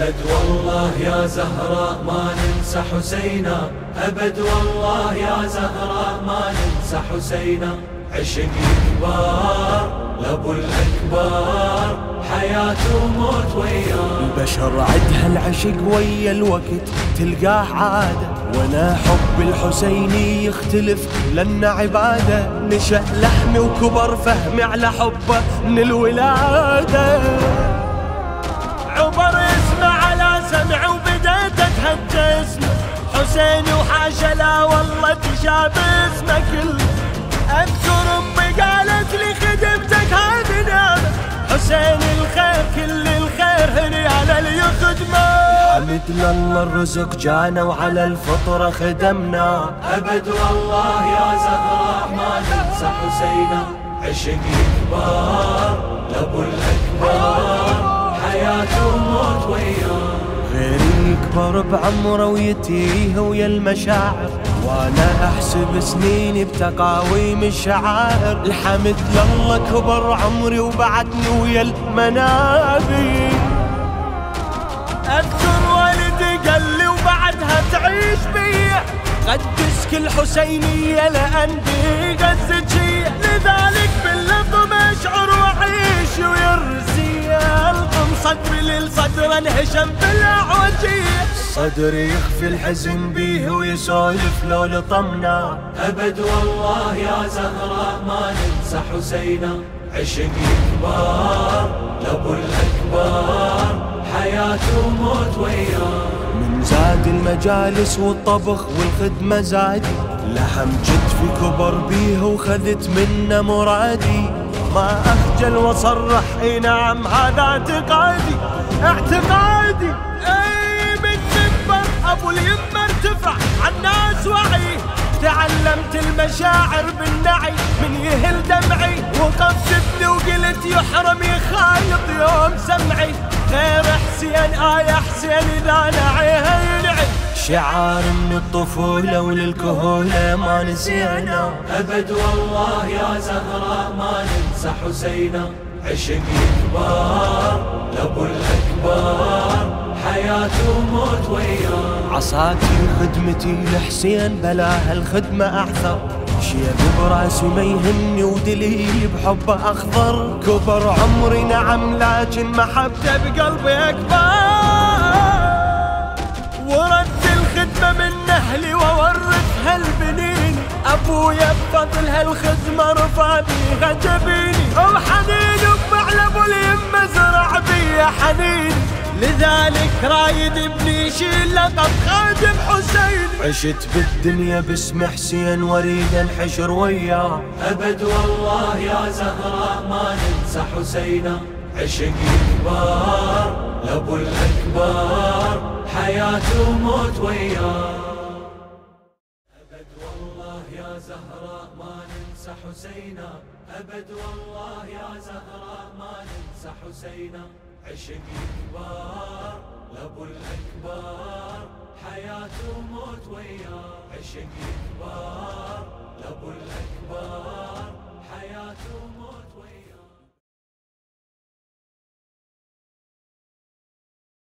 أبد والله يا زهراء ما ننسى حسينا. أبد والله يا زهراء ما ننسى حسينا. عشق كبار لابو الأكبر حياة وموت وياه. البشر عدها العشق ويا الوقت تلقاه عادة. وأنا حب الحسيني يختلف لأن عبادة. نشأ لحمي وكبر فهمي على حبه من الولادة. حسيني وحاشا لا والله تشابه اسمه كله أذكر أمي قالت لي خدمتك هذه نعمه حسين الخير كل الخير هني على اللي يخدمه حمد لله الرزق جانا وعلى الفطرة خدمنا. أبد والله يا زهراء ما ننسى حسينا عشق كبار لابو الأكبر يكبر بعمره ويتيه ويا المشاعر. وأنا أحسب سنيني بتقاويم الشعائر. الحمد لله كبر عمري وبعدني ويا المنابي أذكر والدي قال لي وبعدها تعيش بيا. قدس كل حسينية لأن للصدر انهشم بالاعوجية صدري يخفي الحزن بيه ويسولف لو لطمنا. أبد والله يا زهراء ما ننسى حسينا. عشق كبار لابو الأكبر حياة وموت وياه من زاد المجالس والطبخ والخدمة زادي لحم جد في كبر بيه وخذت منه مرادي. ما أخجل وصرح إي نعم هذا اعتقادي اعتقادي. إي من منبر أبو اليمة ارتفع عالناس وعي. تعلمت المشاعر بالنعي من يهل دمعي. وقفت ابني وقلت يحرم يخالط يوم سمعي. غير حسين آية حسين إذا نعيها شعار من الطفولة وللكهولة ما نسينا. أبد والله يا زهراء ما ننسى حسينا. عشق كبار لابو الأكبر حياة وموت وياه عصاتي خدمتي لحسين بلاها الخدمة أعثر شيب براسي ما يهمني ودليل بحبه أخضر. كبر عمري نعم لكن محبته بقلبي أكبر. أبويا بفضل هالخدمة رفع بيها جبيني. وحنين بمعلب اليمة زرع بيا حنين. لذلك رايد ابني يشيل لقب خادم حسين. عشت بالدنيا باسم حسين واريد انحشر وياه. أبد والله يا زهراء ما ننسى حسينا عشق كبار لابو الأكبر حياة وموت وياه. حسينا أبد والله يا زهراء ما ننسى حسينا. عشق كبار لابو الأكبر حياة وموت وياه. عشق كبار لابو الأكبر